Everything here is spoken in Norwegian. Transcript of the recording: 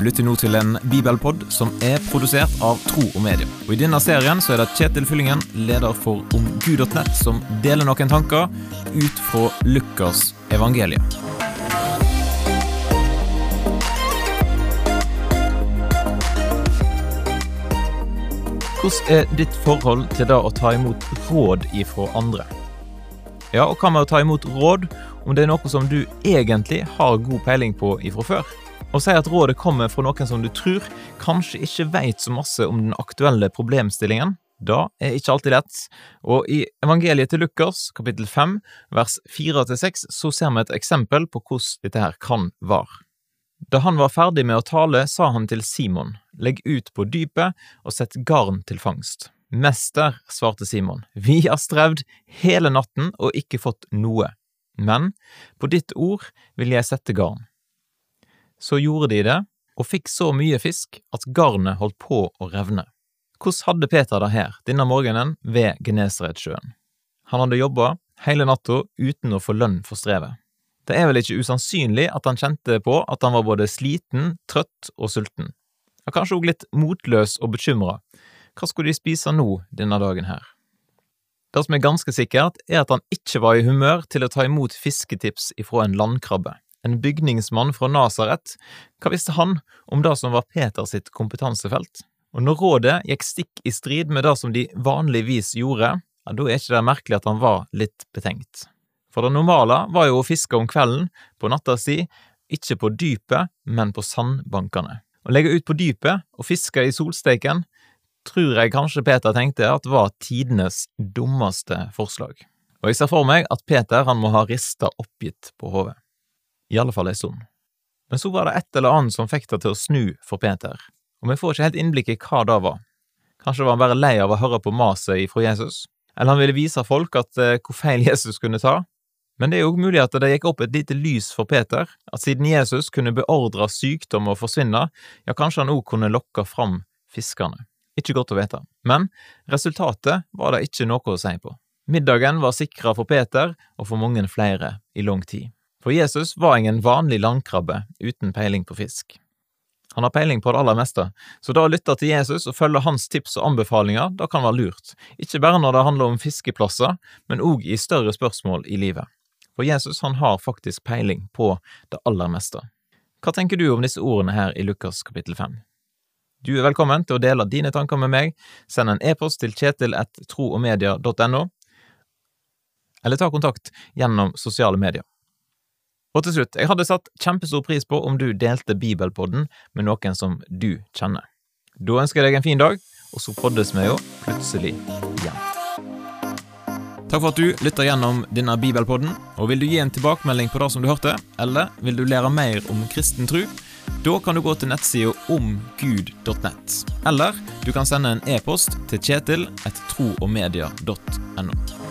lytter nå til en bibelpod som er produsert av Tro og Medium. Og I denne serien så er det Kjetil Fyllingen, leder for omgud.nett, som deler noen tanker ut fra Lukas evangeliet. Hvordan er ditt forhold til det å ta imot råd ifra andre? Ja, og hva med å ta imot råd om det er noe som du egentlig har god peiling på ifra før? Å si at rådet kommer fra noen som du tror kanskje ikke veit så masse om den aktuelle problemstillingen, da er ikke alltid lett, og i evangeliet til Lukas, kapittel 5, vers 4-6, så ser vi et eksempel på hvordan dette her kan være. Da han var ferdig med å tale, sa han til Simon, legg ut på dypet og sett garn til fangst. Mester, svarte Simon, vi har strevd hele natten og ikke fått noe, men på ditt ord vil jeg sette garn. Så gjorde de det, og fikk så mye fisk at garnet holdt på å revne. Hvordan hadde Peter det her denne morgenen ved Genesaretsjøen? Han hadde jobba hele natta uten å få lønn for strevet. Det er vel ikke usannsynlig at han kjente på at han var både sliten, trøtt og sulten. Og kanskje også litt motløs og bekymra. Hva skulle de spise nå denne dagen her? Det som er ganske sikkert, er at han ikke var i humør til å ta imot fisketips ifra en landkrabbe. En bygningsmann fra Nasaret. Hva visste han om det som var Peter sitt kompetansefelt? Og når rådet gikk stikk i strid med det som de vanligvis gjorde, ja, da er ikke det merkelig at han var litt betenkt. For det normale var jo å fiske om kvelden, på natta si, ikke på dypet, men på sandbankene. Å legge ut på dypet og fiske i solsteiken tror jeg kanskje Peter tenkte at var tidenes dummeste forslag. Og jeg ser for meg at Peter han må ha rista oppgitt på hodet. I alle fall ei stund. Men så var det et eller annet som fikk det til å snu for Peter, og vi får ikke helt innblikk i hva det var. Kanskje var han bare lei av å høre på maset ifra Jesus, eller han ville vise folk at eh, hvor feil Jesus kunne ta, men det er jo mulig at det gikk opp et lite lys for Peter, at siden Jesus kunne beordre sykdom å forsvinne, ja, kanskje han òg kunne lokke fram fiskerne. Ikke godt å vite, men resultatet var det ikke noe å si på. Middagen var sikra for Peter og for mange flere i lang tid. For Jesus var ingen vanlig landkrabbe uten peiling på fisk. Han har peiling på det aller meste, så da å lytte til Jesus og følge hans tips og anbefalinger, da kan være lurt, ikke bare når det handler om fiskeplasser, men òg i større spørsmål i livet. For Jesus han har faktisk peiling på det aller meste. Hva tenker du om disse ordene her i Lukas kapittel 5? Du er velkommen til å dele dine tanker med meg. Send en e-post til kjetil.troogmedia.no, eller ta kontakt gjennom sosiale medier. Og til slutt, jeg hadde satt kjempestor pris på om du delte Bibelpodden med noen som du kjenner. Da ønsker jeg deg en fin dag, og så poddes vi jo plutselig igjen. Takk for at du lytter gjennom denne bibelpodden. Og Vil du gi en tilbakemelding på det som du hørte, eller vil du lære mer om kristen tro? Da kan du gå til nettsida omgud.nett. Eller du kan sende en e-post til kjetil etter troogmedia.no.